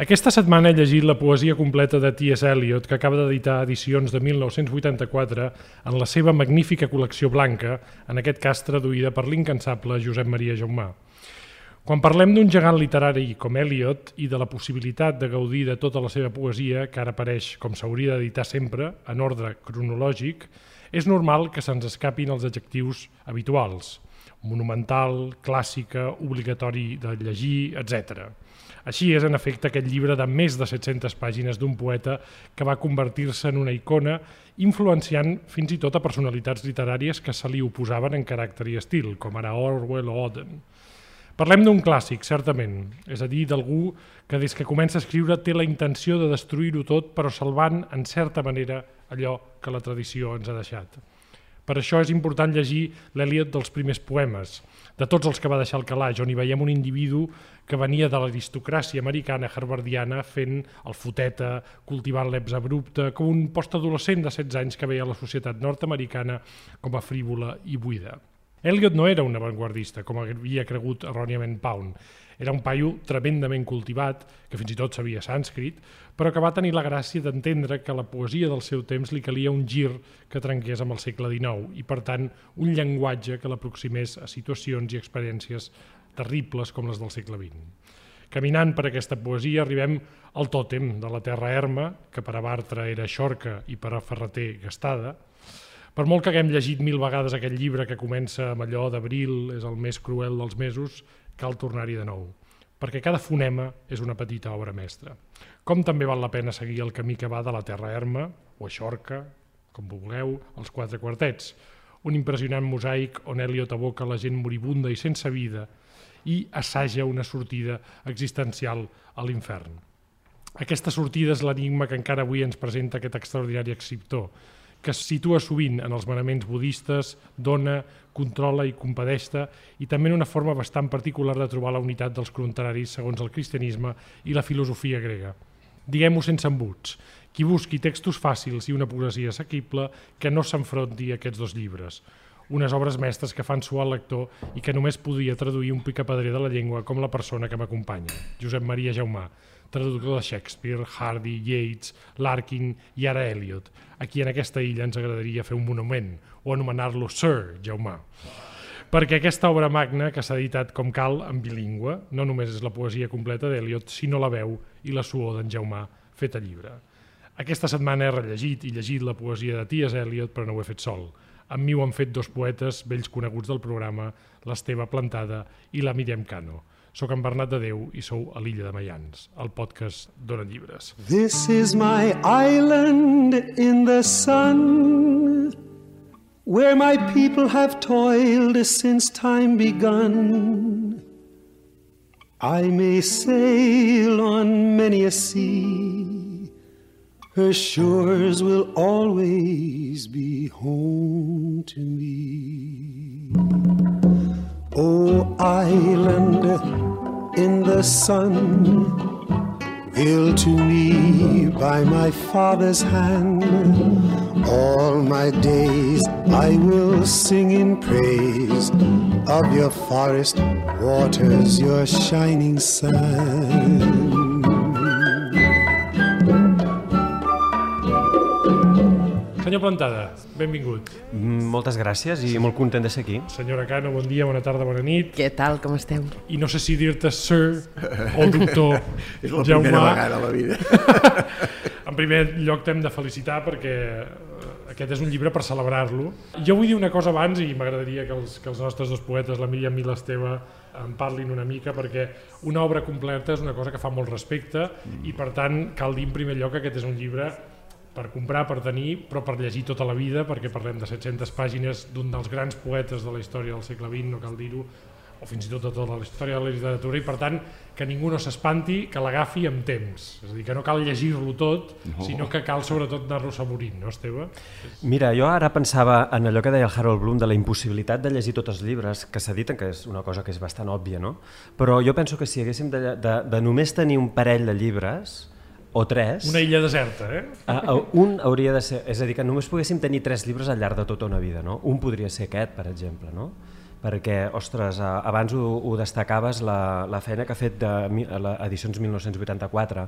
Aquesta setmana he llegit la poesia completa de T.S. Eliot, que acaba d'editar edicions de 1984 en la seva magnífica col·lecció blanca, en aquest cas traduïda per l'incansable Josep Maria Jaumà. Quan parlem d'un gegant literari com Eliot i de la possibilitat de gaudir de tota la seva poesia, que ara apareix com s'hauria d'editar sempre, en ordre cronològic, és normal que se'ns escapin els adjectius habituals, monumental, clàssica, obligatori de llegir, etc. Així és, en efecte, aquest llibre de més de 700 pàgines d'un poeta que va convertir-se en una icona, influenciant fins i tot a personalitats literàries que se li oposaven en caràcter i estil, com ara Orwell o Oden. Parlem d'un clàssic, certament, és a dir, d'algú que des que comença a escriure té la intenció de destruir-ho tot, però salvant, en certa manera, allò que la tradició ens ha deixat. Per això és important llegir l'Eliot dels primers poemes, de tots els que va deixar el calaix, on hi veiem un individu que venia de l'aristocràcia americana harvardiana fent el foteta, cultivant l'eps abrupte, com un postadolescent de 16 anys que veia la societat nord-americana com a frívola i buida. Eliot no era un avantguardista, com havia cregut erròniament Pound. Era un paio tremendament cultivat, que fins i tot sabia sànscrit, però que va tenir la gràcia d'entendre que la poesia del seu temps li calia un gir que trenqués amb el segle XIX i, per tant, un llenguatge que l'aproximés a situacions i experiències terribles com les del segle XX. Caminant per aquesta poesia arribem al tòtem de la terra erma, que per a Bartra era xorca i per a Ferreter gastada. Per molt que haguem llegit mil vegades aquest llibre que comença amb allò d'abril, és el més cruel dels mesos, cal tornar-hi de nou, perquè cada fonema és una petita obra mestra. Com també val la pena seguir el camí que va de la Terra Erma, o Aixorca, com vulgueu, als quatre quartets, un impressionant mosaic on Eliot aboca la gent moribunda i sense vida i assaja una sortida existencial a l'infern. Aquesta sortida és l'enigma que encara avui ens presenta aquest extraordinari escriptor, que es situa sovint en els manaments budistes, dona, controla i compadesta, i també en una forma bastant particular de trobar la unitat dels contraris segons el cristianisme i la filosofia grega. Diguem-ho sense embuts, qui busqui textos fàcils i una poesia assequible que no s'enfronti a aquests dos llibres, unes obres mestres que fan suar el lector i que només podia traduir un picapedrer de la llengua com la persona que m'acompanya, Josep Maria Jaumà, traductor de Shakespeare, Hardy, Yeats, Larkin i ara Eliot, a qui en aquesta illa ens agradaria fer un monument o anomenar-lo Sir Jaumà. Perquè aquesta obra magna, que s'ha editat com cal en bilingüe, no només és la poesia completa d'Eliot, sinó la veu i la suor d'en Jaumà feta llibre. Aquesta setmana he rellegit i llegit la poesia de Ties Eliot, però no ho he fet sol. Amb mi ho han fet dos poetes vells coneguts del programa, l'Esteve Plantada i la Míriam Cano. Soc en Bernat de Déu i sou a l'Illa de Mayans, el podcast Dona Llibres. This is my island in the sun Where my people have toiled since time begun. I may sail on many a sea. Her shores will always be home to me O island in the sun, built to me by my father's hand, all my days I will sing in praise of your forest waters, your shining sun. Senyor Plantada, benvingut. Mm, Moltes gràcies i molt content de ser aquí. Senyora Cano, bon dia, bona tarda, bona nit. Què tal, com esteu? I no sé si dir-te sir o doctor És la Jaume. primera vegada a la vida. En primer lloc t'hem de felicitar perquè eh, aquest és un llibre per celebrar-lo. Jo vull dir una cosa abans i m'agradaria que, els, que els nostres dos poetes, la Míriam i l'Esteve, en parlin una mica perquè una obra completa és una cosa que fa molt respecte i per tant cal dir en primer lloc que aquest és un llibre per comprar, per tenir, però per llegir tota la vida, perquè parlem de 700 pàgines d'un dels grans poetes de la història del segle XX, no cal dir-ho, o fins i tot de tota la història de la literatura, i per tant que ningú no s'espanti, que l'agafi amb temps. És a dir, que no cal llegir-lo tot, no. sinó que cal sobretot anar-lo saborint, no, Esteve? Mira, jo ara pensava en allò que deia el Harold Bloom de la impossibilitat de llegir tots els llibres que s'editen, que és una cosa que és bastant òbvia, no? Però jo penso que si haguéssim de, de, de només tenir un parell de llibres, o tres, Una illa deserta, eh? a, a, un hauria de ser... És a dir, que només poguéssim tenir tres llibres al llarg de tota una vida, no? Un podria ser aquest, per exemple, no? perquè, ostres, abans ho, ho destacaves, la, la feina que ha fet de mi- la Edicions 1984,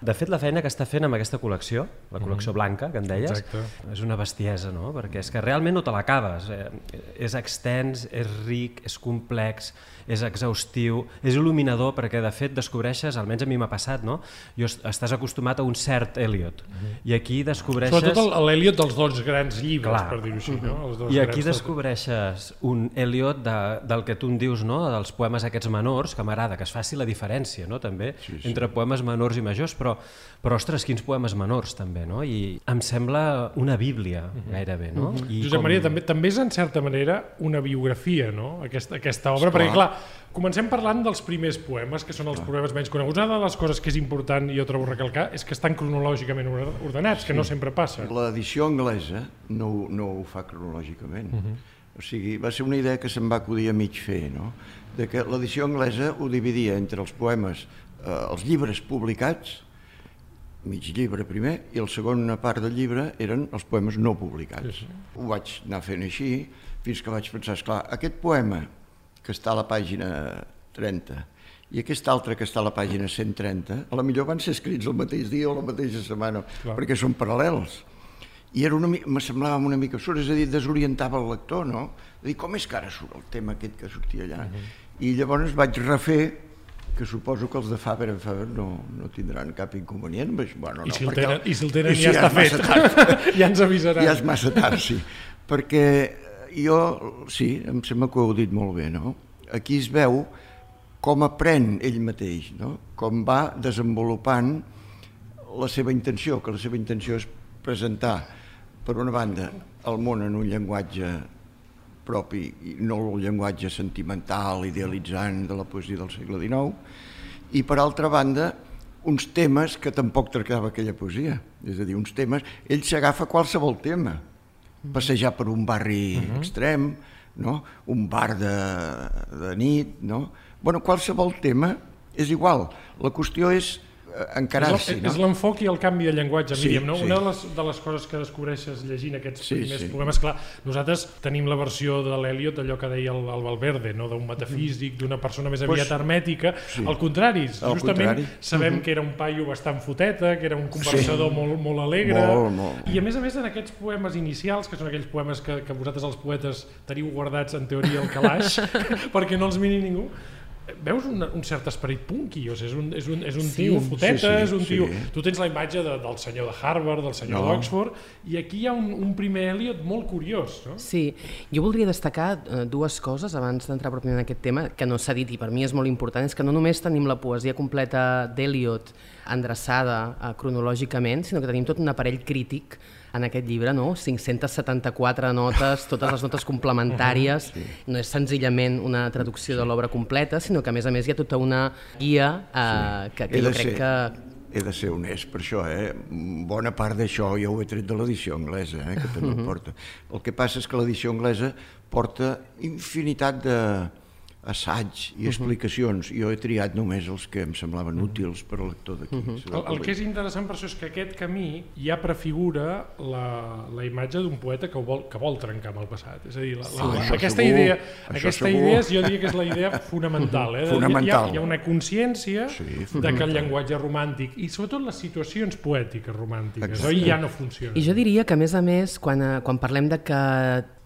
de fet, la feina que està fent amb aquesta col·lecció, la col·lecció blanca, que en deies, Exacte. és una bestiesa, no? Perquè és que realment no te l'acabes. Eh? És extens, és ric, és complex, és exhaustiu, és il·luminador, perquè de fet descobreixes, almenys a mi m'ha passat, no? Jo est- estàs acostumat a un cert Eliot, i aquí descobreixes... Sobretot el- l'Eliot dels dos grans llibres, Clar. per dir-ho així, no? Els dos I aquí descobreixes un Eliot de, del que tu em dius, no? dels poemes aquests menors, que m'agrada, que es faci la diferència no? també sí, sí. entre poemes menors i majors, però, però ostres, quins poemes menors també, no? i em sembla una bíblia gairebé. No? I Josep Maria, també, també és en certa manera una biografia, no? Aquesta, aquesta obra, perquè clar, comencem parlant dels primers poemes, que són els poemes menys coneguts. Una de les coses que és important, i jo trobo recalcar, és que estan cronològicament or- ordenats, que no sempre passa. L'edició anglesa no, no ho fa cronològicament. O sigui, va ser una idea que se'm va acudir a mig fer, no? De que l'edició anglesa ho dividia entre els poemes, eh, els llibres publicats, mig llibre primer, i la segona part del llibre eren els poemes no publicats. Sí, sí. Ho vaig anar fent així, fins que vaig pensar, esclar, aquest poema que està a la pàgina 30 i aquest altre que està a la pàgina 130, a la millor van ser escrits el mateix dia o la mateixa setmana, Clar. perquè són paral·lels. I era una, me semblava una mica absurd, és a dir, desorientava el lector, no? De dir, com és que ara surt el tema aquest que sortia allà? Uh -huh. I llavors vaig refer que suposo que els de Faber and Faber no, no tindran cap inconvenient. Però, bueno, I no, si el tenen, i si el tenen i si ja està és fet. tard. ja ens avisaran. Ja és massa tard, sí. Perquè jo, sí, em sembla que ho heu dit molt bé, no? Aquí es veu com aprèn ell mateix, no? Com va desenvolupant la seva intenció, que la seva intenció és presentar, per una banda, el món en un llenguatge propi i no el llenguatge sentimental, idealitzant de la poesia del segle XIX, i per altra banda, uns temes que tampoc tractava aquella poesia. És a dir, uns temes... Ell s'agafa qualsevol tema. Passejar per un barri uh -huh. extrem, no? un bar de, de nit... No? bueno, qualsevol tema és igual. La qüestió és encarar-s'hi. És No? l'enfoc i el canvi de llenguatge, Sí, Míriam, no? sí. Una de les, de les coses que descobreixes llegint aquests Sí, primers sí. poemes, clar, nosaltres tenim la versió de l'Eliot, allò que deia el, el Valverde, no? d'un metafísic, d'una persona més Pues, aviat hermètica, sí. al contrari, justament contrari. sabem que era un paio bastant foteta, que era un conversador molt, molt alegre, Molt, molt. i a més a més en aquests poemes inicials, que són aquells poemes que, que vosaltres els poetes teniu guardats en teoria al calaix, perquè no els miri ningú, veus un, un cert esperit punky, o sigui, és un, és un, és un Sí. tio foteta, Sí, sí, és un sí. tio... Tu tens la imatge de, del senyor de Harvard, del senyor No. d'Oxford, i aquí hi ha un, un primer Eliot molt curiós, no? Sí, jo voldria destacar eh, dues coses abans d'entrar pròpiament en aquest tema, que no s'ha dit i per mi és molt important, és que no només tenim la poesia completa d'Eliot endreçada eh, cronològicament, sinó que tenim tot un aparell crític en aquest llibre, no? 574 notes, totes les notes complementàries, no és senzillament una traducció de l'obra completa, sinó que a més a més hi ha tota una guia eh, que, que He jo crec ser- que He de ser honest per això, eh? Bona part d'això ja ho he tret de l'edició anglesa, eh? que també ho porta. El que passa és que l'edició anglesa porta infinitat de assaig i explicacions. Jo he triat només els que em semblaven útils per al lector d'aquí. El, el que és interessant per això és que aquest camí ja prefigura la, la imatge d'un poeta que, vol, que vol trencar amb el passat. És a dir, la, la, això aquesta, segur, idea, aquesta segur. idea és, jo diria que és la idea fonamental. Eh? Fonamental. Hi ha, hi ha una consciència Sí, de que el llenguatge romàntic i sobretot les situacions poètiques romàntiques oi, ja no funcionen. I jo diria que, a més a més, quan, eh, quan parlem de que,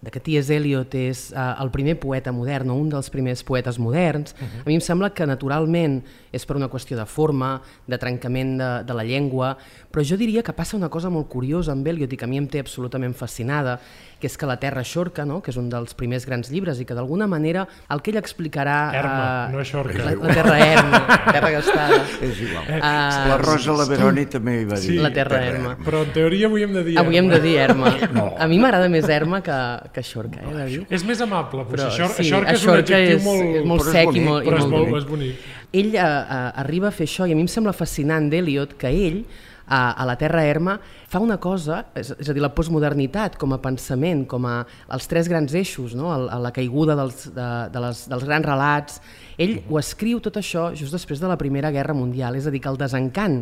de que T.S. Eliot és eh, el primer poeta modern o un dels primers poetes moderns, uh -huh. a mi em sembla que naturalment és per una qüestió de forma, de trencament de, de la llengua, però jo diria que passa una cosa molt curiosa amb Eliot i que a mi em té absolutament fascinada, que és que La Terra Xorca, no? que és un dels primers grans llibres i que d'alguna manera el que ell explicarà... Erma, eh, no és Xorca. La, la Terra Erma, terra gastada. És igual. Ah, la Rosa Laveroni també hi va dir. Sí, La Terra Erma. Però en teoria avui hem de dir... Avui hem Erma. de dir Erma. A mi m'agrada més Erma que, que Xorca, eh, dir. És més amable, potser. Però Això, sí, això, és un Xorca adjectiu és, molt... és molt però és sec i bonic, molt, però és molt molt, bonic. és bonic. Ell eh, eh, arriba a fer això i a mi em sembla fascinant d'Eliot que ell a, a la Terra Erma fa una cosa, és, és a dir, la postmodernitat com a pensament, com a els tres grans eixos, no? el, la caiguda dels, de, de les, dels grans relats, ell ho escriu tot això just després de la Primera Guerra Mundial, és a dir, que el desencant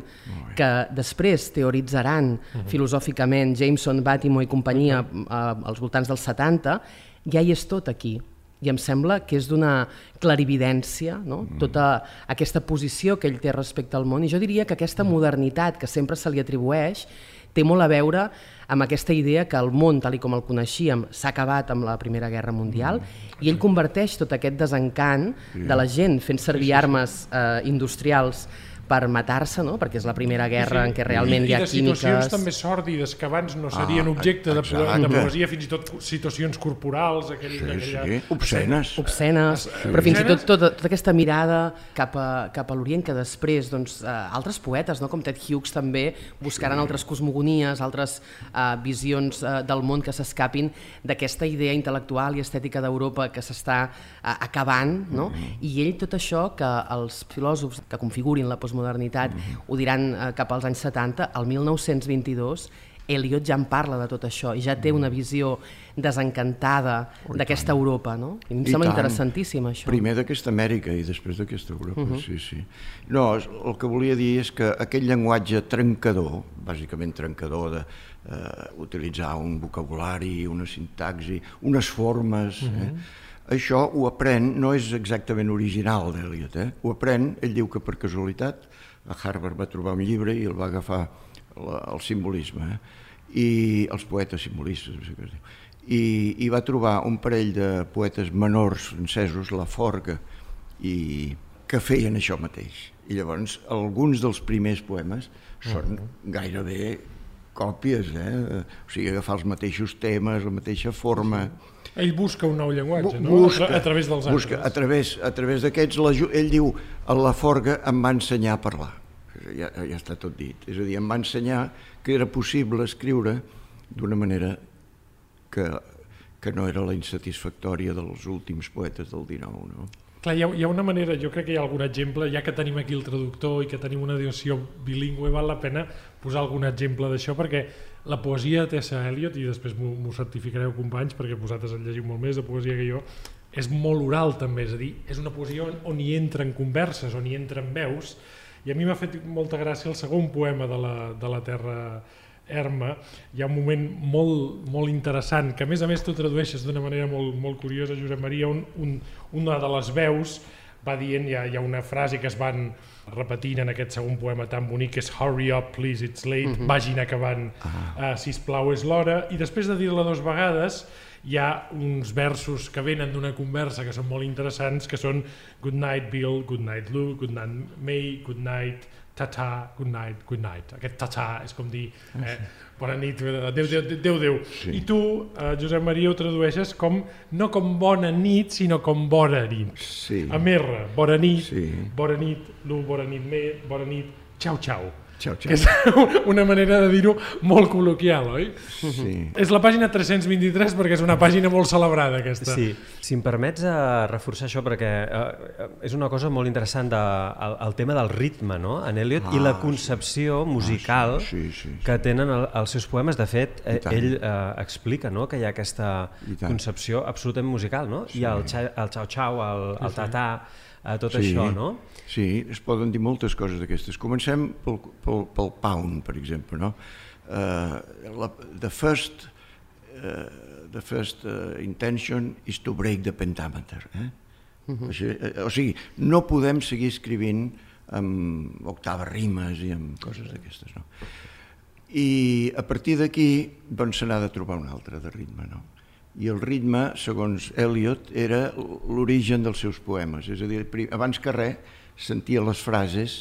que després teoritzaran filosòficament Jameson, Batimo i companyia eh, als voltants dels 70, ja hi és tot aquí. I em sembla que és d'una clarividència, no? Mm. tota aquesta posició que ell té respecte al món, i jo diria que aquesta modernitat que sempre se li atribueix té molt a veure amb aquesta idea que el món, tal i com el coneixíem, s'ha acabat amb la Primera Guerra Mundial i ell converteix tot aquest desencant de la gent fent servir armes eh, industrials per matar-se, no? perquè és la primera guerra sí, en què realment I, hi ha químiques... I de situacions també sòrdides que abans no serien ah, objecte de, de poesia, fins i tot situacions corporals, aquell, sí, aquella... sí, obscenes. Obscenes, sí. però fins i tot tota, tota aquesta mirada cap a, cap a l'Orient que després doncs, eh, altres poetes, no? com Ted Hughes també, buscaran sí. altres cosmogonies, altres eh, visions eh, del món que s'escapin d'aquesta idea intel·lectual i estètica d'Europa que s'està eh, acabant, no? Mm -hmm. i ell tot això que els filòsofs que configurin la postmodernitat postmodernitat, mm -hmm. ho diran eh, cap als anys 70, el 1922 Eliot ja en parla de tot això i ja té una visió desencantada oh, d'aquesta Europa, no? I em I sembla tant. interessantíssim això. Primer d'aquesta Amèrica i després d'aquesta Europa, uh -huh. sí, sí. No, el que volia dir és que aquell llenguatge trencador, bàsicament trencador de eh, utilitzar un vocabulari, una sintaxi, unes formes, uh -huh. eh? Això ho aprèn, no és exactament original d'Eliot, eh? ho aprèn, ell diu que per casualitat, a Harvard va trobar un llibre i el va agafar la, el simbolisme, eh? i els poetes simbolistes, no sé què es diu. I, i va trobar un parell de poetes menors francesos, la Forga, i que feien això mateix. I llavors alguns dels primers poemes són gairebé còpies, eh? o sigui, agafar els mateixos temes, la mateixa forma... Ell busca un nou llenguatge, no? Busca, a, través dels busca, A través, a través d'aquests, ell diu, a la Forga em va ensenyar a parlar. Ja, ja està tot dit. És a dir, em va ensenyar que era possible escriure d'una manera que, que no era la insatisfactòria dels últims poetes del XIX, no? Clar, hi ha, hi ha una manera, jo crec que hi ha algun exemple, ja que tenim aquí el traductor i que tenim una edició bilingüe, val la pena posar algun exemple d'això, perquè la poesia de Tessa Eliot, i després m'ho certificareu companys, perquè vosaltres en llegiu molt més de poesia que jo, és molt oral també, és a dir, és una poesia on, on hi entren converses, on hi entren veus, i a mi m'ha fet molta gràcia el segon poema de la, de la Terra Erma, hi ha un moment molt, molt interessant, que a més a més tu tradueixes d'una manera molt, molt curiosa, Josep Maria, un, un, una de les veus va dient, hi ha, hi ha una frase que es van repetint en aquest segon poema tan bonic, que és Hurry up, please, it's late, mhm. -huh. vagin acabant, ah. uh, sisplau, és l'hora, i després de dir-la dues vegades hi ha uns versos que venen d'una conversa que són molt interessants, que són Good night, Bill, good night, Lou, good night, May, good night, ta-ta, good night, good night. Aquest ta-ta és com dir ah, eh, bona nit, adéu, adéu, adéu, adéu. Sí. I tu, eh, Josep Maria, ho tradueixes com, no com bona nit, sinó com bona nit. Sí. A merra, bona nit, sí. bona nit, Lu, bona nit, me, bona nit, xau, xau. Xau, xau. Que és una manera de dir-ho molt col·loquial, oi? Sí. És la pàgina 323 perquè és una pàgina molt celebrada, aquesta. Sí, si em permets uh, reforçar això, perquè uh, és una cosa molt interessant de, el, el tema del ritme, no?, en Eliot, ah, i la concepció sí. musical ah, sí, sí, sí, sí. que tenen el, els seus poemes. De fet, eh, ell uh, explica no?, que hi ha aquesta concepció absolutament musical, no? Sí. I el, el xau-xau, el, el tatà, a tot sí, això, no? Sí, es poden dir moltes coses d'aquestes. Comencem pel, pel, pel pound, per exemple, no? Uh, la, the first, uh, the first uh, intention is to break the pentameter. Eh? Uh -huh. Així, uh, o sigui, no podem seguir escrivint amb octaves rimes i amb coses d'aquestes, no? I a partir d'aquí, doncs se n'ha de trobar un altre de ritme, no? i el ritme, segons Eliot, era l'origen dels seus poemes. És a dir, abans que res, sentia les frases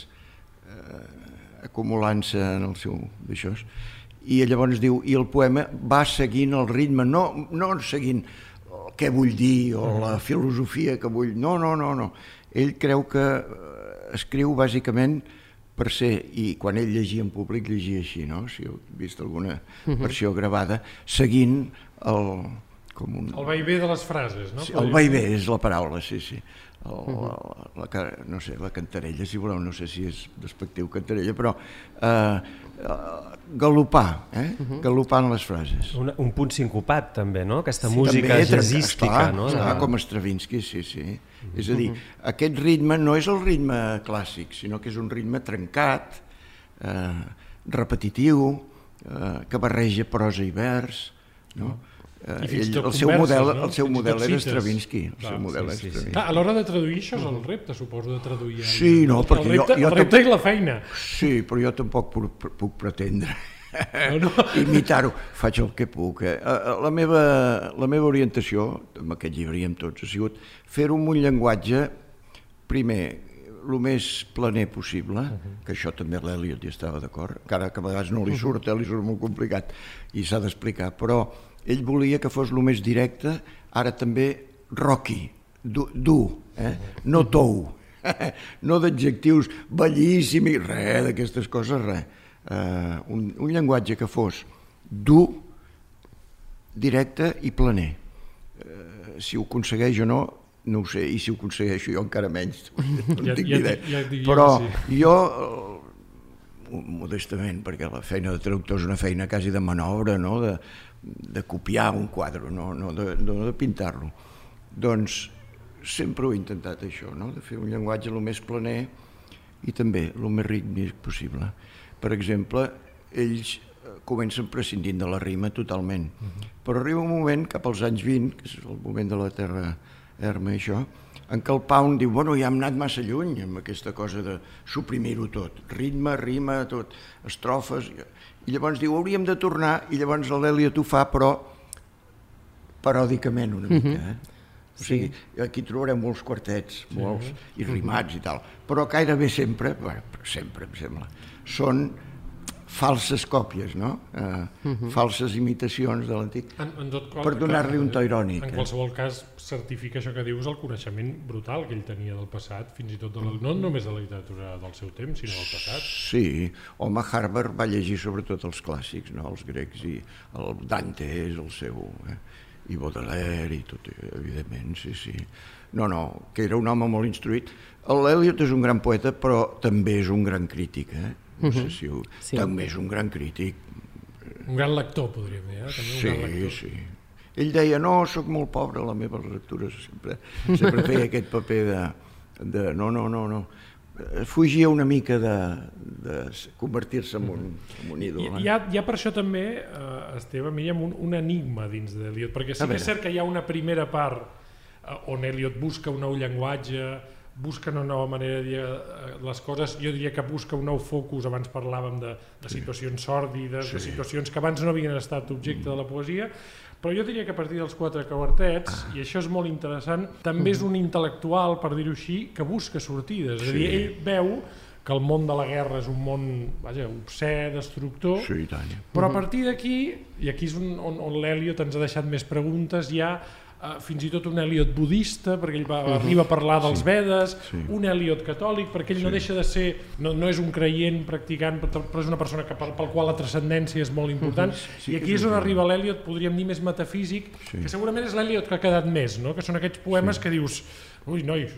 eh, acumulant-se en el seu d'això, i llavors diu, i el poema va seguint el ritme, no, no seguint què vull dir o la filosofia que vull, no, no, no, no. Ell creu que eh, escriu bàsicament per ser, i quan ell llegia en públic llegia així, no? si heu vist alguna versió gravada, seguint el, com un... El vaivé de les frases, no? Sí, el vaivé és la paraula, sí, sí. El, uh -huh. la, la, no sé, la cantarella, si voleu, no sé si és despectiu cantarella, però eh, galopar, eh? Uh -huh. galopar en les frases. Un, un punt sincopat, també, no? Aquesta sí, música també, jazzística, esclar, no? Esclar, com Stravinsky, sí, sí. Uh -huh. És a dir, aquest ritme no és el ritme clàssic, sinó que és un ritme trencat, eh, repetitiu, eh, que barreja prosa i vers, no? Uh -huh Eh, I i ell, el seu model, no? el seu i model era. Stravinsky. El Clar, seu model sí, era sí, sí. Stravinsky. Clar, a l'hora de traduir això és el repte, suposo, de traduir. a ell. Sí, no, perquè el repte, jo- jo el repte és la feina. Sí, però jo tampoc puc, puc pretendre No, no. imitar-ho. Faig el que puc. Eh? Eh, La, meva, la meva orientació, amb aquest llibre i amb tots, ha sigut fer-ho amb un llenguatge, primer, el més planer possible, que això també l'Eliot hi estava d'acord, encara que a vegades no li surt, eh, li surt molt complicat i s'ha d'explicar, però ell volia que fos el més directe, ara també rocky, dur, dur eh? no tou, no d'adjectius bellíssim i res d'aquestes coses, res. Uh, un, un llenguatge que fos dur, directe i planer. Uh, si ho aconsegueix o no, no ho sé, i si ho aconsegueixo jo encara menys. No Ja- tinc ja idea. ja jo Però que jo, eh, modestament, perquè la feina de traductor és una feina quasi de manobra, no? de, de copiar un quadre, no, no de, no de pintar-lo. Doncs sempre ho he intentat això, no? de fer un llenguatge el més planer i també el més rítmic possible. Per exemple, ells eh, comencen prescindint de la rima totalment, però arriba un moment, cap als anys 20, que és el moment de la Terra Erma i això, en què el Pound diu, bueno, ja hem anat massa lluny amb aquesta cosa de suprimir-ho tot, ritme, rima, tot, estrofes, i llavors diu, hauríem de tornar, i llavors l'Eliot ho fa, però paròdicament una mica, eh? O sigui, aquí trobarem molts quartets, molts, i rimats i tal, però gairebé sempre, bueno, sempre em sembla, són falses còpies, no? Eh, Falses imitacions de l'antic. Per donar-li un to irònic, En eh? qualsevol cas, certifica això que dius el coneixement brutal que ell tenia del passat, fins i tot de la, no només de la literatura del seu temps, sinó del passat. Sí, home, Harvard va llegir sobretot els clàssics, no? els grecs, i el Dante és el seu, eh? i Baudelaire, i tot, evidentment, sí, sí. No, no, que era un home molt instruït. L'Eliot és un gran poeta, però també és un gran crític, eh? No sé si ho... Sí. També és un gran crític, Un gran lector, podríem dir, eh? també un gran Sí, lector. sí. Ell deia, no, sóc molt pobre, a les meves lectures sempre, sempre feia aquest paper de, de no, no, no, no. Fugia una mica de, de convertir-se en un, en un ídol. I, eh? hi, ha, hi ha per això també, eh, Esteve, mirem un, un enigma dins d'Eliot, perquè sí que és cert que hi ha una primera part eh, on Eliot busca un nou llenguatge, busca una nova manera de dir eh, les coses, jo diria que busca un nou focus, abans parlàvem de, de situacions sòrdides, de situacions que abans no havien estat objecte de la poesia, però jo diria que a partir dels quatre quartets, i això és molt interessant, també és un intel·lectual, per dir-ho així, que busca sortides. És a dir, Sí. ell veu que el món de la guerra és un món vaja, obsè, destructor, Sí, però a partir d'aquí, i aquí és on, on, on l'Eliot ens ha deixat més preguntes, hi ha uh, fins i tot un Eliot budista, perquè ell va, arriba a parlar dels Vedes, Sí. un Eliot catòlic, perquè ell no deixa de ser, no, no és un creient practicant, però és una persona que, pel, pel qual la transcendència és molt important, Sí i aquí és és on arriba l'Eliot, podríem dir més metafísic, Sí. que segurament és l'Eliot que ha quedat més, no? que són aquests poemes que dius, ui, nois,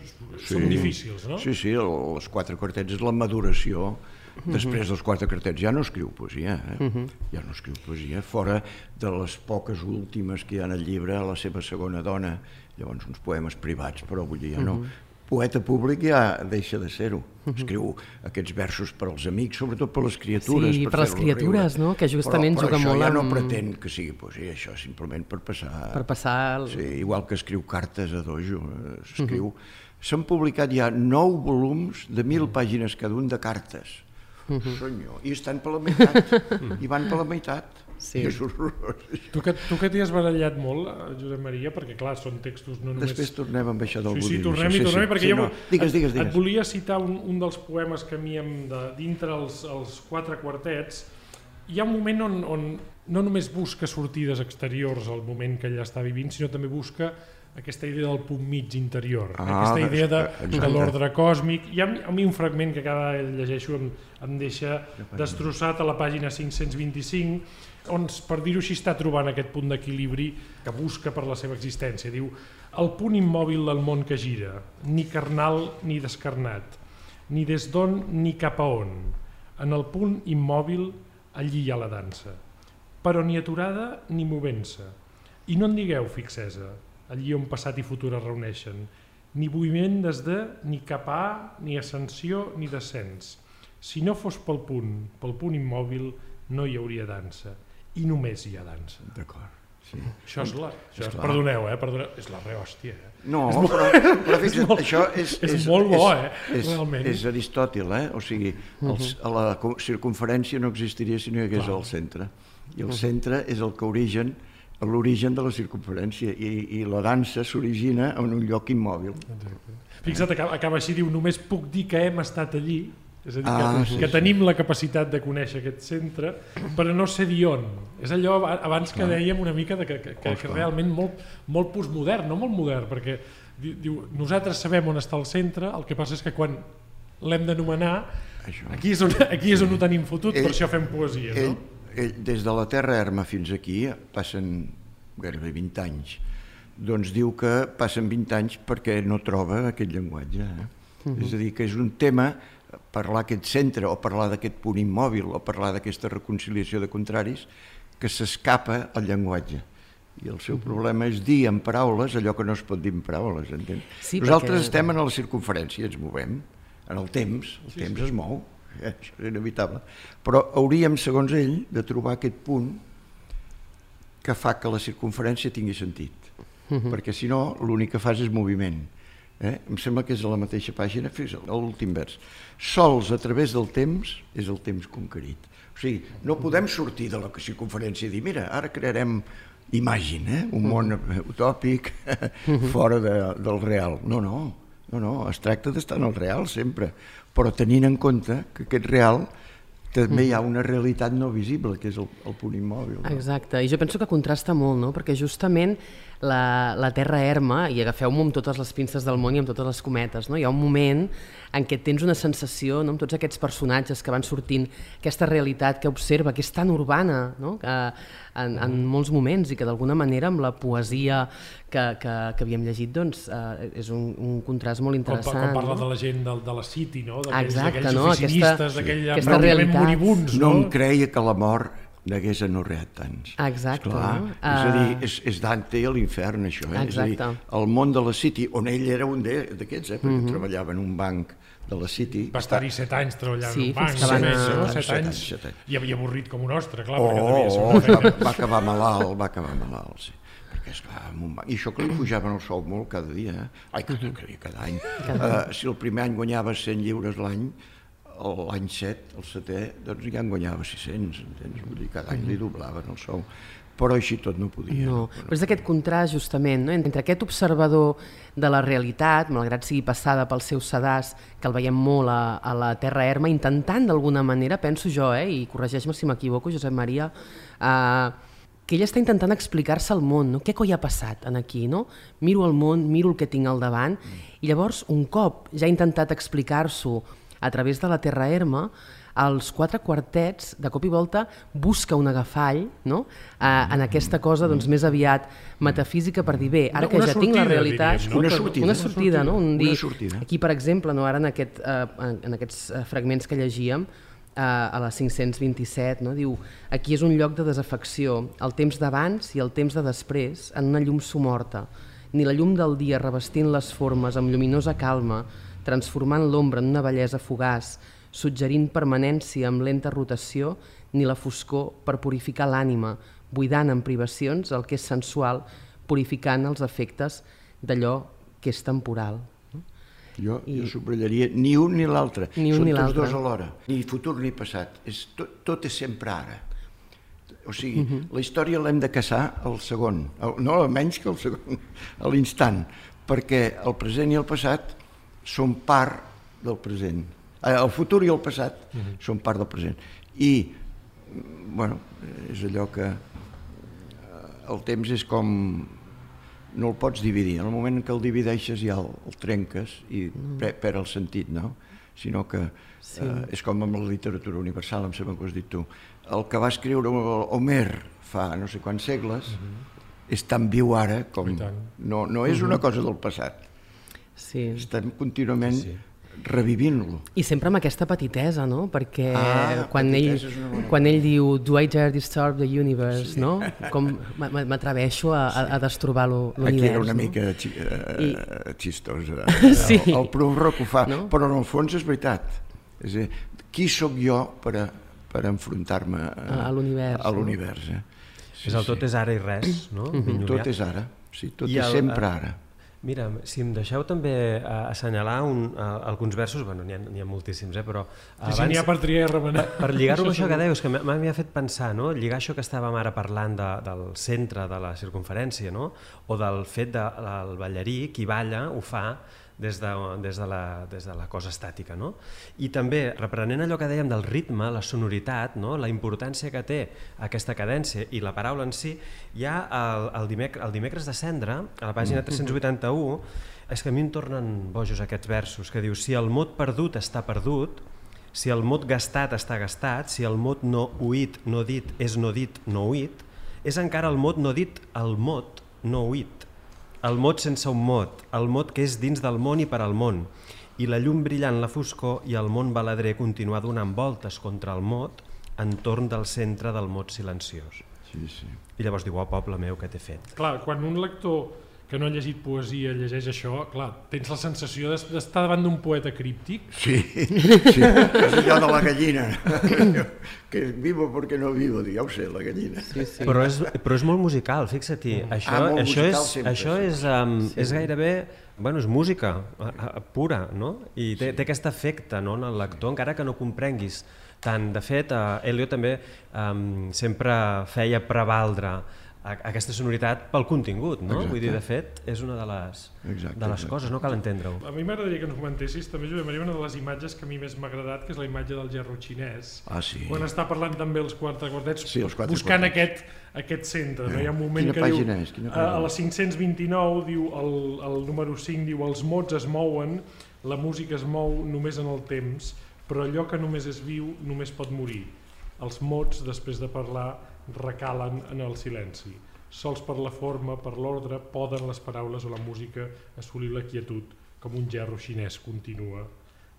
són difícils, no? Sí, sí, el, els quatre quartets és la maduració. Després dels quatre quartets ja no escriu poesia, eh? ja no escriu poesia, fora de les poques últimes que hi ha el llibre, la seva segona dona, llavors uns poemes privats, però vull dir, ja no. Poeta públic ja deixa de ser-ho. Escriu aquests versos per als amics, sobretot per les criatures. Sí, per les fer-los criatures, riure. no? Que justament però, però juga això molt ja no amb- pretén que sigui poesia, això simplement per passar... Per passar... El... Sí, igual que escriu cartes a dojo, eh, s'escriu... S'han publicat ja nou volums de mil pàgines cada un de cartes. Senyor, i estan per la meitat, i van per la meitat. Sí. I és horrorós. Tu que, tu que t'hi has barallat molt, eh, Josep Maria, perquè clar, són textos no només... Després tornem amb això del Sí, sí, budisme. tornem-hi, tornem-hi, perquè sí, jo no. Digues, digues, et, et digues. volia citar un, un dels poemes que a mi em de, dintre els, els quatre quartets, hi ha un moment on, on no només busca sortides exteriors al moment que ell està vivint, sinó també busca aquesta idea del punt mig interior, Ah, aquesta idea de, exacte. de l'ordre còsmic. Hi ha a mi un fragment que cada llegeixo em, em deixa destrossat a la pàgina 525, on, per dir-ho així, està trobant aquest punt d'equilibri que busca per la seva existència. Diu, el punt immòbil del món que gira, ni carnal ni descarnat, ni des d'on ni cap a on. En el punt immòbil, allí hi ha la dansa, però ni aturada ni movent-se. I no en digueu fixesa, allí on passat i futur es reuneixen, ni moviment des de, ni cap a, ni ascensió, ni descens. Si no fos pel punt, pel punt immòbil, no hi hauria dansa. I només hi ha dansa. D'acord. Sí. Això és la... Això és, perdoneu, eh? Perdoneu, és la rehòstia, eh? No, però, però fixa't, molt- això és... és molt bo, eh, És, realment. és Aristòtil, eh? O sigui, els, a la circunferència no existiria si no hi hagués el centre. I el centre és el que origen l'origen de la circunferència i, i la dansa s'origina en un lloc immòbil. Fixa't, acaba, acaba així, diu, només puc dir que hem estat allí, és a dir, Ah, que, sí, que sí. tenim la capacitat de conèixer aquest centre, però no sé dir on. És allò aba- abans que dèiem una mica de que, que, que, que realment molt, molt postmodern, no molt modern, perquè di- diu, nosaltres sabem on està el centre, el que passa és que quan l'hem d'anomenar, aquí, és on, aquí és on ho tenim fotut, per Ell- això fem poesia, Ell, no? Ell, des de la Terra Erma fins aquí passen gairebé 20 anys. Doncs diu que passen 20 anys perquè no troba aquest llenguatge. Eh? És a dir, que és un tema parlar aquest centre o parlar d'aquest punt immòbil o parlar d'aquesta reconciliació de contraris que s'escapa al llenguatge. I el seu problema és dir en paraules allò que no es pot dir en paraules? Sí, Nosaltres perquè- estem en la circunferència, ens movem, en el temps, el sí, temps sí. es mou, és inevitable. Però hauríem, segons ell, de trobar aquest punt que fa que la circunferència tingui sentit. Uh -huh. Perquè si no, l'únic que fas és moviment. Eh? Em sembla que és a la mateixa pàgina, fes l'últim vers. Sols a través del temps és el temps conquerit. O sigui, no podem sortir de la circunferència i dir, mira, ara crearem imagine, eh? un món utòpic fora de, del real. No, no, no, no, es tracta d'estar en el real sempre, però tenint en compte que aquest real també hi ha una realitat no visible, que és el, el punt immòbil. No? Exacte, i jo penso que contrasta molt, no? perquè justament la, la Terra erma, i agafeu-m'ho amb totes les pinces del món i amb totes les cometes, no? hi ha un moment en què tens una sensació, no? amb tots aquests personatges que van sortint, aquesta realitat que observa, que és tan urbana no? que, en, en molts moments i que d'alguna manera amb la poesia que, que, que havíem llegit doncs, eh, és un, un contrast molt Quan, interessant. quan parla no? de la gent de, de la City, no? D'aquells no? oficinistes, Aquesta- d'aquell aquesta realment realitat. moribuns, no no? em creia que la mort n'hagués anorreat tants. Exacte, Esclar, no? És a dir, Ah. és, és Dante a l'infern, això. Eh? És a dir, el món de la City, on ell era un d'aquests, eh? perquè treballava en un banc de la City. Va estar-hi set anys treballant Sí, en un banc, van més, a- no? Set set, anys, set anys. i havia avorrit com un ostre, clar, Oh, perquè devia ser oh, una feina. va, va acabar malalt, va acabar malalt, sí. Perquè, esclar, en un banc... I això que li pujaven el sou molt cada dia, eh? Ai, cada, cada, dia, cada any. Uh, si el primer any guanyava 100 lliures l'any, l'any 7, el setè, doncs ja en guanyava 600, entens? Vull dir, cada any li doblaven el sou. Però així tot no podia. No, però és aquest contrast justament no? entre aquest observador de la realitat, malgrat sigui passada pel seu sedàs, que el veiem molt a, a la Terra Erma, intentant d'alguna manera, penso jo, eh, i corregeix-me si m'equivoco, Josep Maria, eh, que ell està intentant explicar-se al món, no? què coi ha passat en aquí, no? Miro el món, miro el que tinc al davant, i llavors, un cop ja ha intentat explicar-s'ho a través de la Terra Erma, als quatre quartets, de cop i volta, busca un agafall no? eh, en aquesta cosa doncs, més aviat metafísica per dir, bé, ara Una- que una ja tinc la sortida, realitat... diríem, no? Una Una sortida. Una sortida, no? Un Una dir, sortida. Aquí, per exemple, no? ara en, aquest, eh, en, en aquests eh, fragments que llegíem, eh, a la 527, no? diu aquí és un lloc de desafecció, el temps d'abans i el temps de després, en una llum somorta. Ni la llum del dia revestint les formes amb lluminosa calma, transformant l'ombra en una bellesa fugaç, suggerint permanència amb lenta rotació, ni la foscor per purificar l'ànima, buidant en privacions el que és sensual, purificant els efectes d'allò que és temporal. Jo, I... jo subratllaria ni un ni l'altre. Ni un Són ni tots dos alhora. Ni futur ni passat. És, tot, tot és sempre ara. O sigui, uh Mhm. -huh. la història l'hem de caçar al segon, el, no menys que el segon, a l'instant, perquè el present i el passat són part del present. Eh, El futur i el passat uh -huh. són part del present. I, mm, bueno, és allò que eh, el temps és com no el pots dividir. En el moment en què el divideixes ja el, el trenques i pre, perd el sentit, no? Sinó que sí. eh, és com amb la literatura universal, em sembla que ho has dit tu. El que va escriure Homer fa no sé quants segles uh -huh. és tan viu ara com... No, no és una cosa del passat. Sí. Estem contínuament sí. revivint-lo. I sempre amb aquesta petitesa, no? Perquè Ah, quan, ell, quan ell diu Do I dare disturb the universe, sí. no? Com m'atreveixo a, a, a destrobar l'univers. Aquí era una no? mica xi, eh, I- xistós. Sí. El, el prou que ho fa, No? però en el fons és veritat. És a dir, qui sóc jo per, a, per enfrontar-me A- a l'univers, A no? l'univers, eh? Sí, és el tot sí. és ara i res, no? Mm -hmm. Tot és ara, sí, tot I és el, sempre ara. Mira, si em deixeu també uh, assenyalar un, uh, alguns versos, bueno, n'hi ha, ha moltíssims, eh, però... Abans, si n'hi ha per triar i remenar. Per, per lligar-ho amb això que deies, que m'ha fet pensar, no? lligar això que estàvem ara parlant de, del centre de la circunferència, no? o del fet del de, ballarí, qui balla, ho fa des de, des de, la, des de la cosa estàtica. No? I també, reprenent allò que dèiem del ritme, la sonoritat, no? la importància que té aquesta cadència i la paraula en si, hi ha el, el, dimec el dimecres de cendre, a la pàgina 381, és que a mi em tornen bojos aquests versos, que diu si el mot perdut està perdut, si el mot gastat està gastat, si el mot no oït, no dit, és no dit, no oït, és encara el mot no dit, el mot no oït el mot sense un mot, el mot que és dins del món i per al món, i la llum brillant la foscor i el món baladrer continuar donant voltes contra el mot entorn del centre del mot silenciós. Sí, sí. I llavors diu, oh, poble meu, què t'he fet? Clar, quan un lector que no ha llegit poesia llegeix això, clar, tens la sensació d'estar davant d'un poeta críptic. Sí, sí. és allò de la gallina, que vivo perquè no vivo, ja ho sé, la gallina. Sí, sí. Però, és, però és molt musical, fixa-t'hi. Mm. Això, ah, això, és, sempre, això és, um, sí. és gairebé bueno, és música a, a, pura, no? I té, sí. té aquest efecte no, en el lector, encara que no comprenguis tant. De fet, uh, Elio també um, sempre feia prevaldre aquesta sonoritat pel contingut, no? Exacte. Vull dir, de fet, és una de les, exacte, de les exacte. coses, no cal entendre-ho. A mi m'agradaria que ens comentessis també, Josep Maria, una de les imatges que a mi més m'ha agradat, que és la imatge del gerro xinès. Ah, sí. Quan està parlant també els quatre quartets, sí, els quatre buscant quartets. aquest, aquest centre. Eh. No? Hi ha un moment Quina que diu, és? Quina a, a la 529, diu, el, el número 5 diu, els mots es mouen, la música es mou només en el temps, però allò que només és viu només pot morir. Els mots, després de parlar, recalen en el silenci sols per la forma, per l'ordre, poden les paraules o la música assolir la quietud, com un gerro xinès continua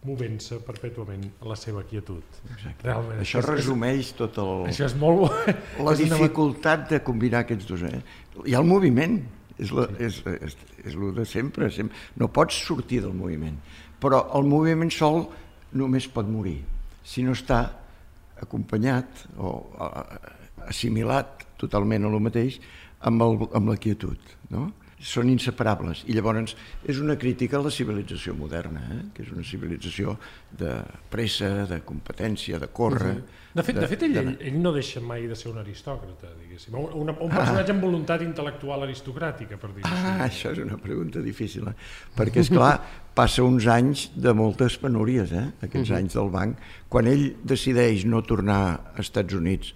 movent-se perpètuament a la seva quietud. Exacte. Realment, això, això resumeix tot el... Això és molt bo. La és dificultat una... de combinar aquests dos. Eh? Hi ha el moviment, és, la, és, és, és el de sempre, sempre. No pots sortir del moviment, però el moviment sol només pot morir si no està acompanyat o assimilat totalment a lo mateix amb, el, amb la quietud. No? Són inseparables. I llavors és una crítica a la civilització moderna, eh? que és una civilització de pressa, de competència, de córrer... Uh -huh. De fet, de, de fet ell, de... ell, no deixa mai de ser un aristòcrata, diguéssim. Un, un personatge ah. amb voluntat intel·lectual aristocràtica, per dir-ho ah, això és una pregunta difícil, eh? perquè, és clar passa uns anys de moltes penúries, eh? aquests uh -huh. anys del banc. Quan ell decideix no tornar als Estats Units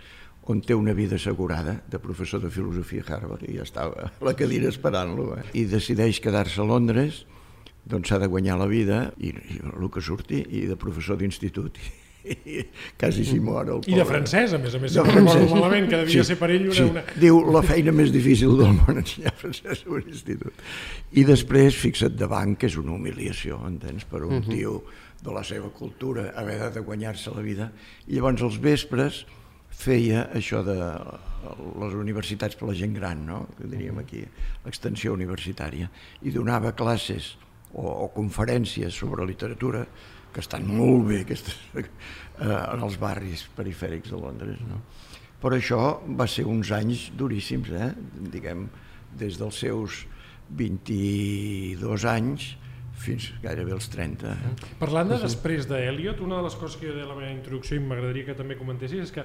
on té una vida assegurada de professor de filosofia a Harvard i ja estava a la cadira esperant-lo eh? i decideix quedar-se a Londres doncs s'ha de guanyar la vida i, i el que surti i de professor d'institut i quasi s'hi mor el pobre. I de francès, a més a més, de francès. malament, que devia sí, ser per ell una, sí. una... Diu, la feina més difícil del món ensenyar francès a un institut. I després, fixa't, de banc, que és una humiliació, entens, per un uh -huh. tio de la seva cultura, haver de guanyar-se la vida. I llavors, els vespres, feia això de les universitats per la gent gran, no? que diríem aquí, l'extensió universitària, i donava classes o, o conferències sobre literatura que estan molt bé aquestes, eh, en els barris perifèrics de Londres. No? Però això va ser uns anys duríssims, eh? diguem, des dels seus 22 anys fins gairebé els 30. Eh? Parlant de després d'Eliot, una de les coses que jo a la meva introducció i m'agradaria que també comentessis és que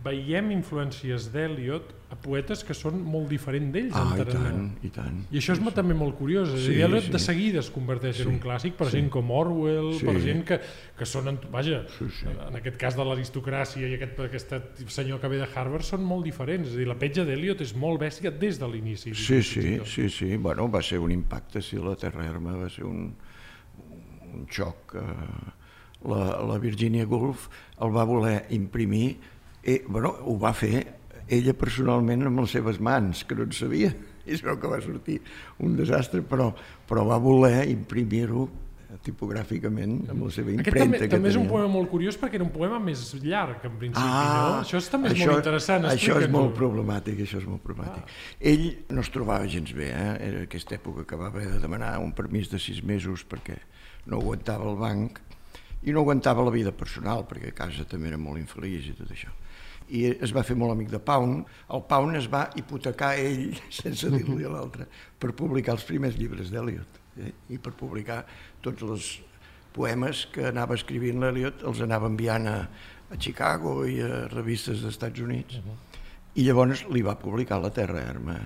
veiem influències d'Eliot a poetes que són molt diferents d'ells. Ah, i tant, i tant. I això és sí, també molt curiós. Sí, Eliot sí. de seguida es converteix sí, en un clàssic per sí. gent com Orwell, sí. per gent que, que són, vaja, sí, sí. en aquest cas de l'aristocràcia i aquest, aquest senyor que ve de Harvard són molt diferents. És dir, la petja d'Eliot és molt bèstia des de l'inici. Sí, sí, sí, sí. Bueno, va ser un impacte, sí, la Terra Herma va ser un, un xoc. Eh, la, la Virginia Woolf el va voler imprimir i, bueno, ho va fer ella personalment amb les seves mans, que no en sabia, es veu que va sortir un desastre, però, però va voler imprimir-ho tipogràficament amb la seva impremta Aquest també, que també és un poema molt curiós perquè era un poema més llarg en principi, ah, no? Això és també és això, molt interessant. Això és molt problemàtic, això és molt problemàtic. Ah. Ell no es trobava gens bé, eh? era aquesta època que va haver de demanar un permís de sis mesos perquè no aguantava el banc i no aguantava la vida personal, perquè a casa també era molt infeliç i tot això. I es va fer molt amic de Pound. El Pound es va hipotecar ell, sense dir-li a l'altre, per publicar els primers llibres d'Eliot eh? i per publicar tots els poemes que anava escrivint l'Eliot, els anava enviant a, a Chicago i a revistes dels Estats Units. Uh -huh. I llavors li va publicar La Terra Erma.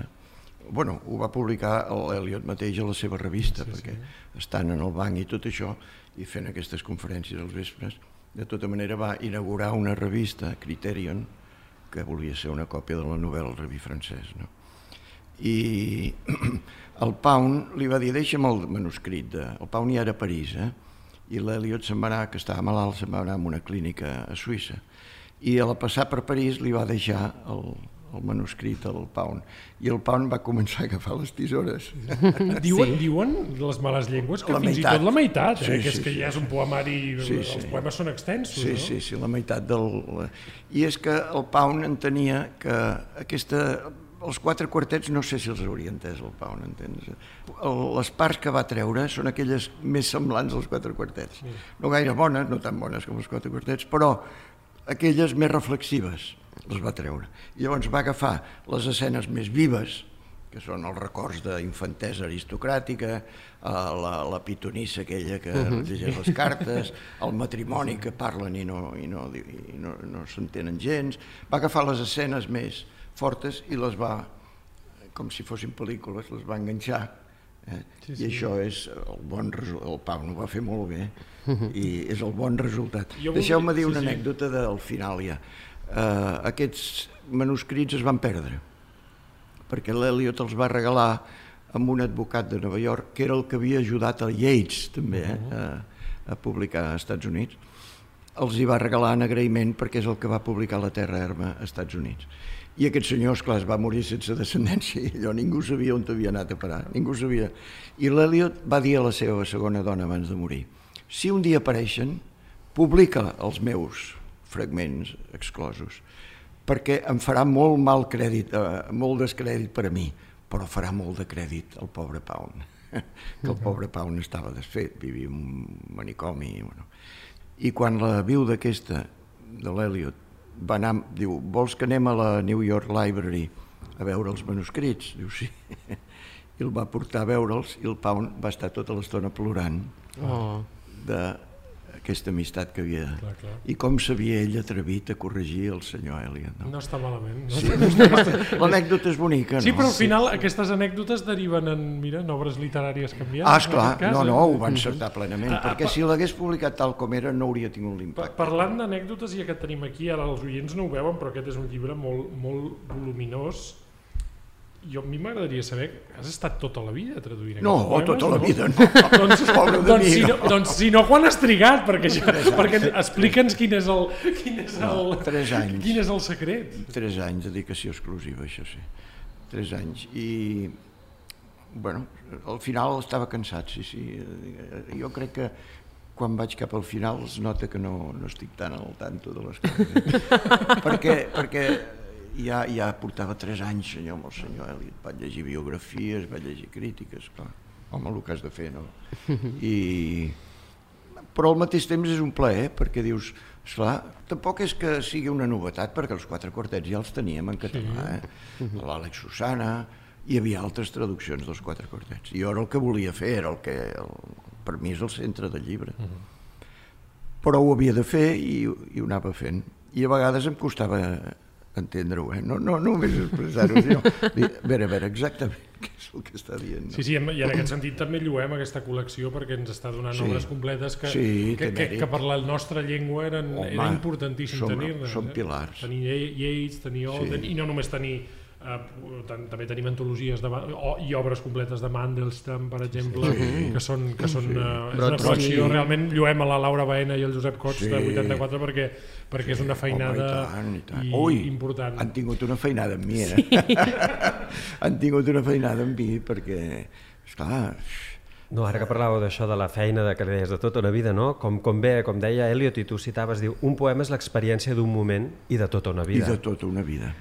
bueno, ho va publicar l'Eliot mateix a la seva revista, sí, perquè sí. estan en el banc i tot això, i fent aquestes conferències als vespres, de tota manera va inaugurar una revista, Criterion, que volia ser una còpia de la novel·la El Reví francès. No? I el Pound li va dir, deixa'm el manuscrit. De... El Pound ja era a París, eh? i l'Eliot se'n va anar, que estava malalt, se'n va anar a una clínica a Suïssa. I a la passar per París li va deixar el, el manuscrit al Pound. I el Pound va començar a agafar les tisores. diuen, sí. diuen les males llengües que la fins meitat. i tot la meitat, eh? sí, que és sí, que sí. ja és un poemari, sí, sí. els poemes són extensos, sí, no? Sí, sí, la meitat del... I és que el Pound entenia que aquesta els quatre quartets no sé si els hauria entès el Pau, n'entens? Les parts que va treure són aquelles més semblants als quatre quartets. No gaire bones, no tan bones com els quatre quartets, però aquelles més reflexives les va treure. I llavors va agafar les escenes més vives, que són els records d'infantesa aristocràtica, eh, la, la pitonissa aquella que uh -huh. llegeix les cartes, el matrimoni que parlen i no, i no, i no, no s'entenen gens. Va agafar les escenes més fortes i les va, com si fossin pel·lícules, les va enganxar. Eh? Sí, sí. I això és el bon resultat. El Pau no va fer molt bé i és el bon resultat. Deixeu-me dir una sí, anècdota sí. del final ja eh, aquests manuscrits es van perdre, perquè l'Eliot els va regalar amb un advocat de Nova York, que era el que havia ajudat a Yates, també, eh, a, a publicar als Estats Units. Els hi va regalar en agraïment perquè és el que va publicar La Terra Herma als Estats Units. I aquest senyor, esclar, es va morir sense descendència i allò ningú sabia on havia anat a parar, ningú sabia. I l'Eliot va dir a la seva segona dona abans de morir, si un dia apareixen, publica els meus fragments exclosos, perquè em farà molt mal crèdit, eh, molt descrèdit per a mi, però farà molt de crèdit al pobre Pound, que el pobre Pound estava desfet, vivia en un manicomi. Bueno. I quan la viuda aquesta, de l'Eliot, va anar, diu, vols que anem a la New York Library a veure els manuscrits? Diu, sí. I el va portar a veure'ls i el Pound va estar tota l'estona plorant oh. de aquesta amistat que havia... Clar, clar. I com s'havia ell atrevit a corregir el senyor Eliot. No, no està malament. No sí, no L'anècdota és bonica, no? Sí, però al final sí. aquestes anècdotes deriven en, mira, en obres literàries canviades. Ah, esclar, cas, no, no, eh? ho va encertar plenament, ah, perquè ah, si l'hagués publicat tal com era no hauria tingut l'impacte. Parlant d'anècdotes, ja que tenim aquí, ara els oients no ho veuen, però aquest és un llibre molt, molt voluminós, jo a mi m'agradaria saber, has estat tota la vida traduint No, poemes, tota la no? vida no. doncs, doncs, si no, doncs si no, quan has trigat? Perquè, ja, perquè explica'ns quin és el, quin és el, no, tres anys. quin és el secret. Tres anys, dedicació exclusiva, això sí. Tres anys. I, bueno, al final estava cansat, sí, sí. Jo crec que quan vaig cap al final es nota que no, no estic tan al tanto de les coses. perquè, perquè ja, ja portava tres anys, senyor, amb el senyor Eliot. Vaig llegir biografies, vaig llegir crítiques, clar. Home, el que has de fer, no? I... Però al mateix temps és un plaer, perquè dius, esclar, tampoc és que sigui una novetat, perquè els quatre quartets ja els teníem en català, eh? L'Àlex Susana, hi havia altres traduccions dels quatre quartets. I jo ara el que volia fer era el que, el, per mi és el centre del llibre. Uh -huh. Però ho havia de fer i, i ho anava fent. I a vegades em costava entendre-ho, eh? no, no, no només expressar-ho, sinó dir, a veure, veure, exactament què és el que està dient. No? Sí, sí, i en aquest sentit també lluem aquesta col·lecció perquè ens està donant sí. obres completes que, sí, que, que, que per la nostra llengua eren, Home, era importantíssim tenir-ne. Som eh? pilars. Tenir Yeats, tenir Olden, sí. i no només tenir també tenim antologies de, o, i obres completes de Mandelstam, per exemple, sí. que són, que són sí. uh, és una col·lecció, sí. realment lluem a la Laura Baena i el Josep Cots sí. de 84 perquè, perquè sí. és una feinada Home, i tant, i tant. I Ui, important. han tingut una feinada amb mi, eh? Sí. han tingut una feinada amb mi perquè, esclar, no, ara que parlàveu d'això de la feina de que deies de tota una vida, no? Com, com bé, com deia Eliot i tu citaves, diu, un poema és l'experiència d'un moment i de tota una vida. I de tota una vida.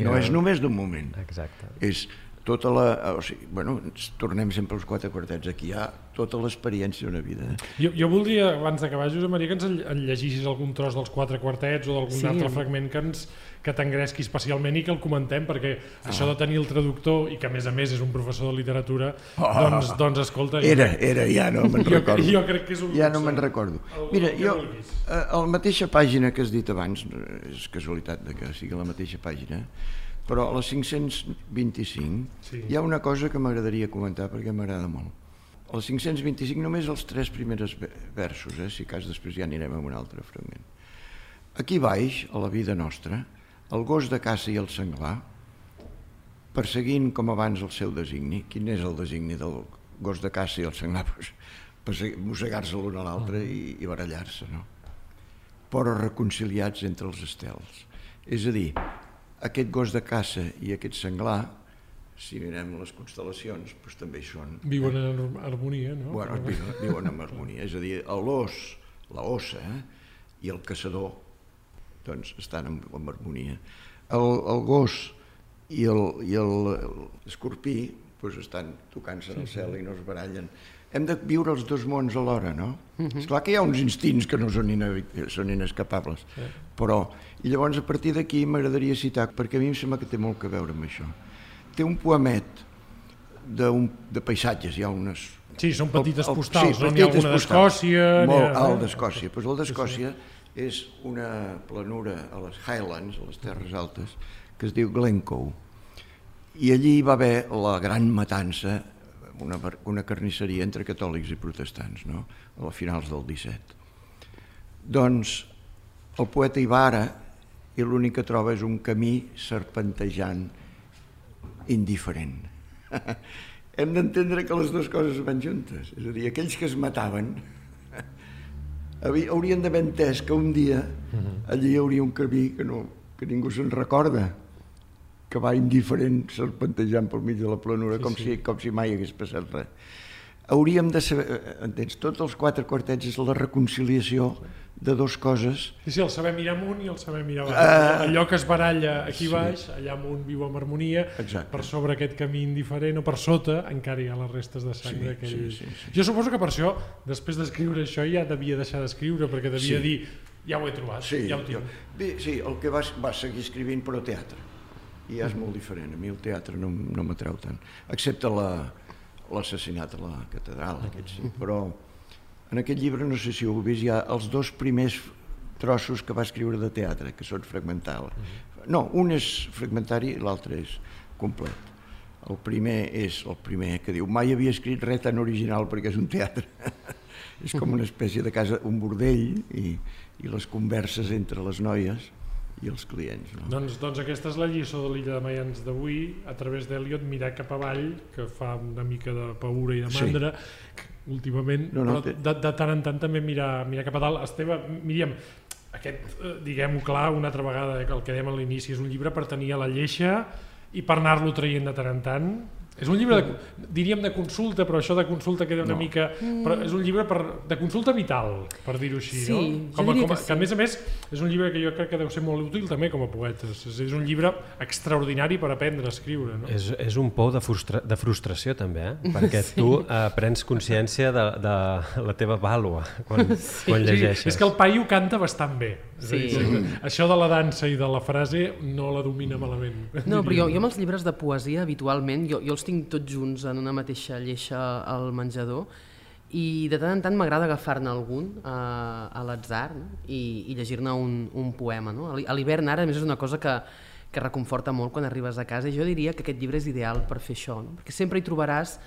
I no és només d'un moment. Exacte. És tota la... O sigui, bueno, tornem sempre als quatre quartets. Aquí hi ha tota l'experiència d'una vida. Jo, jo voldria, abans d'acabar, Josep Maria, que ens en llegissis algun tros dels quatre quartets o d'algun sí. altre fragment que ens que t'engresqui especialment i que el comentem, perquè ah. això de tenir el traductor i que a més a més és un professor de literatura, oh. doncs, doncs escolta... Era, era, ja no me'n recordo. Jo, jo crec que és un... Ja no me'n recordo. El, Mira, jo, a, a la mateixa pàgina que has dit abans, és casualitat de que sigui la mateixa pàgina, però a la 525 sí. hi ha una cosa que m'agradaria comentar perquè m'agrada molt. A la 525 només els tres primers versos, eh? si cas després ja anirem a un altre fragment. Aquí baix, a la vida nostra, el gos de caça i el senglar, perseguint com abans el seu designi. Quin és el designi del gos de caça i el senglar? Pues, mossegar-se l'un a l'altre i, i barallar-se, no? Però reconciliats entre els estels. És a dir, aquest gos de caça i aquest senglar, si mirem les constel·lacions, doncs també són... Viuen en harmonia, no? Bueno, viuen, viuen en harmonia. És a dir, l'os, la ossa eh? i el caçador doncs estan en, en harmonia. El, el gos i l'escorpí doncs estan tocant-se en el cel i no es barallen. Hem de viure els dos mons alhora, no? Uh -huh. Esclar que hi ha uns instints que no són, són inescapables, sí. però... I llavors a partir d'aquí m'agradaria citar, perquè a mi em sembla que té molt que veure amb això. Té un poemet de, un, de paisatges, hi ha unes... Sí, són petites postals, sí, no? N'hi ha alguna d'Escòcia... Molt alt d'Escòcia. Pues el d'Escòcia sí és una planura a les Highlands, a les Terres Altes, que es diu Glencoe. I allí hi va haver la gran matança, una, una carnisseria entre catòlics i protestants, no? a les finals del 17. Doncs el poeta hi va ara i l'únic que troba és un camí serpentejant indiferent. Hem d'entendre que les dues coses van juntes, és a dir, aquells que es mataven haurien d'haver entès que un dia allí hi hauria un camí que, no, que ningú se'n recorda, que va indiferent serpentejant pel mig de la planura, sí, com, sí. Si, com si mai hagués passat res. Hauríem de saber, eh, entens, tots els quatre quartets és la reconciliació de dues coses. Sí, sí, el saber mirar amunt i el saber mirar amunt. Uh, Allò que es baralla aquí sí. baix, allà amunt viu amb harmonia, Exacte. per sobre aquest camí indiferent o per sota encara hi ha les restes de sang sí, d'aquell... Sí, sí, sí. Jo suposo que per això, després d'escriure això, ja devia deixar d'escriure, perquè devia sí. dir ja ho he trobat, sí, ja ho tinc. Jo, bé, sí, el que va, va seguir escrivint però teatre, i ja és molt diferent, a mi el teatre no, no m'atreu tant, excepte l'assassinat a la catedral, aquest sí, però en aquest llibre, no sé si ho heu vist, hi ha els dos primers trossos que va escriure de teatre, que són fragmentals. No, un és fragmentari i l'altre és complet. El primer és el primer que diu mai havia escrit res tan original perquè és un teatre. és com una espècie de casa, un bordell i, i les converses entre les noies i els clients. No? Doncs, doncs aquesta és la lliçó de l'illa de Mayans d'avui, a través d'Eliot, mirar cap avall, que fa una mica de paura i de mandra, sí últimament, no, no, però de, de tant en tant també mirar, mirar cap a dalt. Esteve, Míriam, aquest, eh, diguem-ho clar, una altra vegada, que el que dèiem a l'inici, és un llibre per tenir a la lleixa i per anar-lo traient de tant en tant, és un llibre, de, diríem, de consulta, però això de consulta queda una no. mica... Però és un llibre per, de consulta vital, per dir-ho així, sí, no? Com a, com a, que, sí. que, a més a més, és un llibre que jo crec que deu ser molt útil també com a poetes. És, és un llibre extraordinari per aprendre a escriure, no? És, és un pou de, frustra de frustració, també, eh? Perquè sí. tu eh, prens consciència de, de la teva vàlua quan, sí. quan llegeixes. Sí, és que el paio canta bastant bé. Sí. Dir, això de la dansa i de la frase no la domina malament. No, però jo, jo amb els llibres de poesia, habitualment, jo, jo els tinc tots junts en una mateixa lleixa al menjador i de tant en tant m'agrada agafar-ne algun a, a l'atzar no? i, i llegir-ne un, un poema. No? A l'hivern ara, a més, és una cosa que, que reconforta molt quan arribes a casa i jo diria que aquest llibre és ideal per fer això, no? perquè sempre hi trobaràs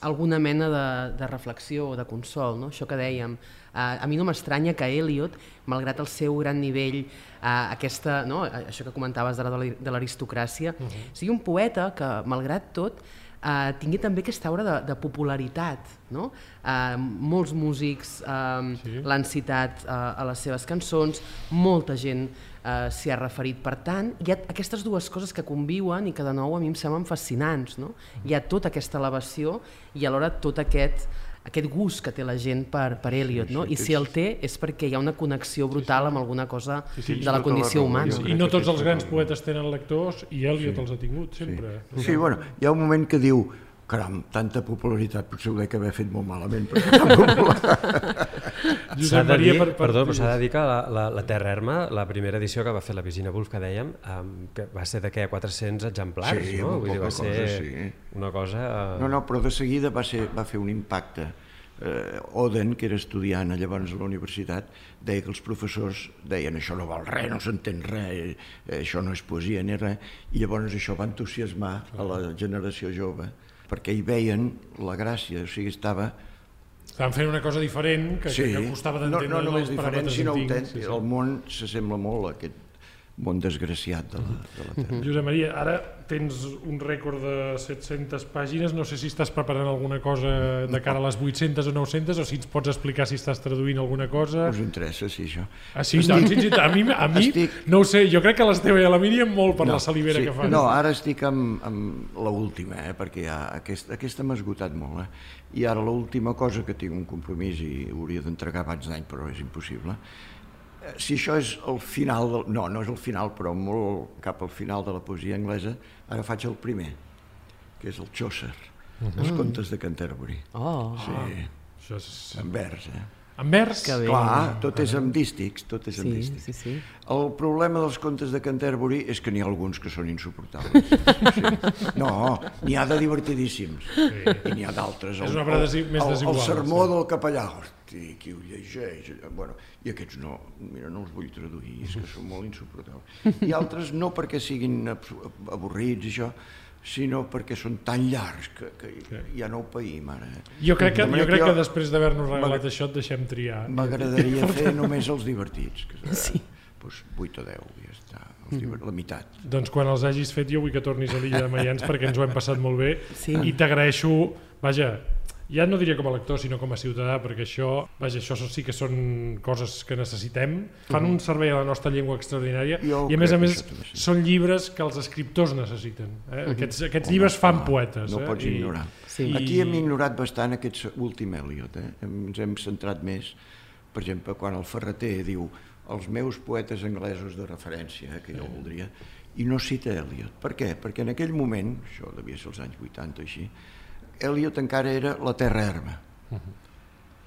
alguna mena de, de reflexió o de consol, no? això que dèiem. Uh, a mi no m'estranya que Eliot, malgrat el seu gran nivell, uh, aquesta, no? això que comentaves de l'aristocràcia, uh -huh. sigui un poeta que, malgrat tot, eh, tingui també aquesta aura de, de popularitat. No? Eh, molts músics eh, sí. l'han citat eh, a les seves cançons, molta gent eh, s'hi ha referit. Per tant, hi ha aquestes dues coses que conviuen i que de nou a mi em semblen fascinants. No? Hi ha tota aquesta elevació i alhora tot aquest aquest gust que té la gent per, per Eliot, no? I si el té és perquè hi ha una connexió brutal amb alguna cosa sí, de la condició humana. I no tots els grans poetes tenen lectors i Eliot els ha tingut sempre. Sí, bueno, hi ha un moment que diu caram, tanta popularitat, potser ho dec haver fet molt malament, perquè tan popular. S'ha Josep de Maria, dir, per, per, perdó, però s'ha de dir que la, la, la Terra Herma, la primera edició que va fer la Virginia Woolf, que dèiem, um, que va ser de què? 400 exemplars, Sí, no? Vull dir, va poca ser cosa, sí. una cosa... Uh... No, no, però de seguida va, ser, va fer un impacte. Eh, Oden, que era estudiant llavors a la universitat, deia que els professors deien això no val res, no s'entén res, eh, això no és poesia ni res, i llavors això va entusiasmar a la generació jove, perquè hi veien la gràcia, o sigui, estava Estaven fent una cosa diferent que, que, que costava no, d'entendre no només els diferent, sinó autèntic. El món s'assembla molt a aquest món desgraciat de la, de la Terra. Josep Maria, ara tens un rècord de 700 pàgines, no sé si estàs preparant alguna cosa de cara a les 800 o 900 o si ens pots explicar si estàs traduint alguna cosa. Us interessa, sí, això? Ah, sí, tant, sí, sí, a mi, a mi Estic- no ho sé, jo crec que a l'Esteve i a la Míriam molt per la salivera que fan. No, ara estic amb, amb l'última, eh, perquè ja aquest, aquesta m'ha esgotat molt. Eh? I ara l'última cosa que tinc un compromís i hauria d'entregar abans d'any, però és impossible. Eh, Si això és el final, del, no, no és el final, però molt cap al final de la poesia anglesa, ara faig el primer, que és el Chaucer, els contes de Canterbury. Oh, Sí, Això és... en vers, eh? En vers? Que bé. Clar, tot és amb dístics, tot és amb sí, dístics. sí, sí. El problema dels contes de Canterbury és que n'hi ha alguns que són insuportables. Sí. No, n'hi ha de divertidíssims. Sí. I n'hi ha d'altres. És El- una obra desi- més el, desigual, El sermó sí. del capellà, hosti, qui ho llegeix? Bueno, I aquests no, mira, no els vull traduir, és que són molt insuportables. I altres no perquè siguin avorrits i això, sinó perquè són tan llargs que, que ja no ho païm ara. eh? Jo crec que, jo crec que que jo- després d'haver-nos regalat això et deixem triar. M'agradaria fer només els divertits, que sí. doncs 8 o 10, ja està, els diver... la meitat. Doncs quan els hagis fet jo vull que tornis a l'illa de Mayans perquè ens ho hem passat molt bé Sí. i t'agraeixo, vaja, ja no diria com a lector sinó com a ciutadà perquè això, vaja, això sí que són coses que necessitem, fan un servei a la nostra llengua extraordinària Jo i a més a més són llibres que els escriptors necessiten. Eh? Aquests, aquests llibres fan poetes. No eh? pots ignorar. Sí. Aquí hem ignorat bastant aquest últim Eliot. Eh? Ens hem centrat més, per exemple, quan el Ferreter diu els meus poetes anglesos de referència, eh, que jo voldria, i no cita Eliot. Per què? Perquè en aquell moment, això devia ser els anys 80 o així, Eliot encara era la terra herba.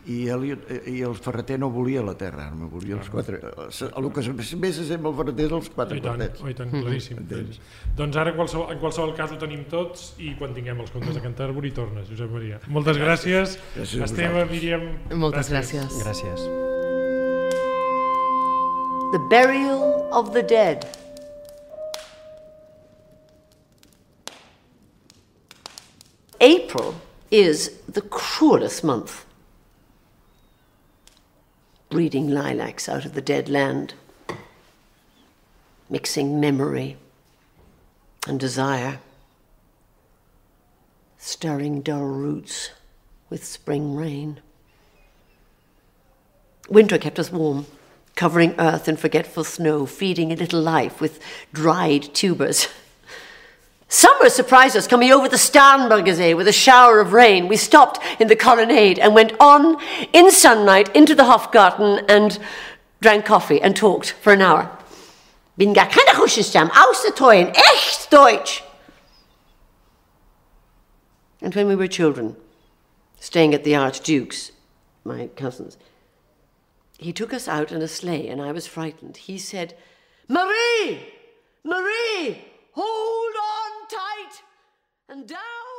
I, Eliot, eh, I el Ferreter no volia la terra herba, volia els quatre... eh, El que més s'assembla al Ferreter és els quatre I tant, quartets. oh, i tant, claríssim. claríssim. Doncs ara qualsevol, en qualsevol cas ho tenim tots i quan tinguem els contes de Canterbury tornes, Josep Maria. Moltes gràcies. Gràcies Esteve. Míriam... Moltes gràcies. Gràcies. The burial of the dead. Is the cruelest month. Breeding lilacs out of the dead land, mixing memory and desire, stirring dull roots with spring rain. Winter kept us warm, covering earth in forgetful snow, feeding a little life with dried tubers. Summer surprised us coming over the Starnbergersee with a shower of rain. We stopped in the colonnade and went on in sunlight into the Hofgarten and drank coffee and talked for an hour. Bin gar keine Russischstamm, außer Teuen, echt Deutsch. And when we were children, staying at the Archduke's, my cousin's, he took us out in a sleigh and I was frightened. He said, Marie! tight and down.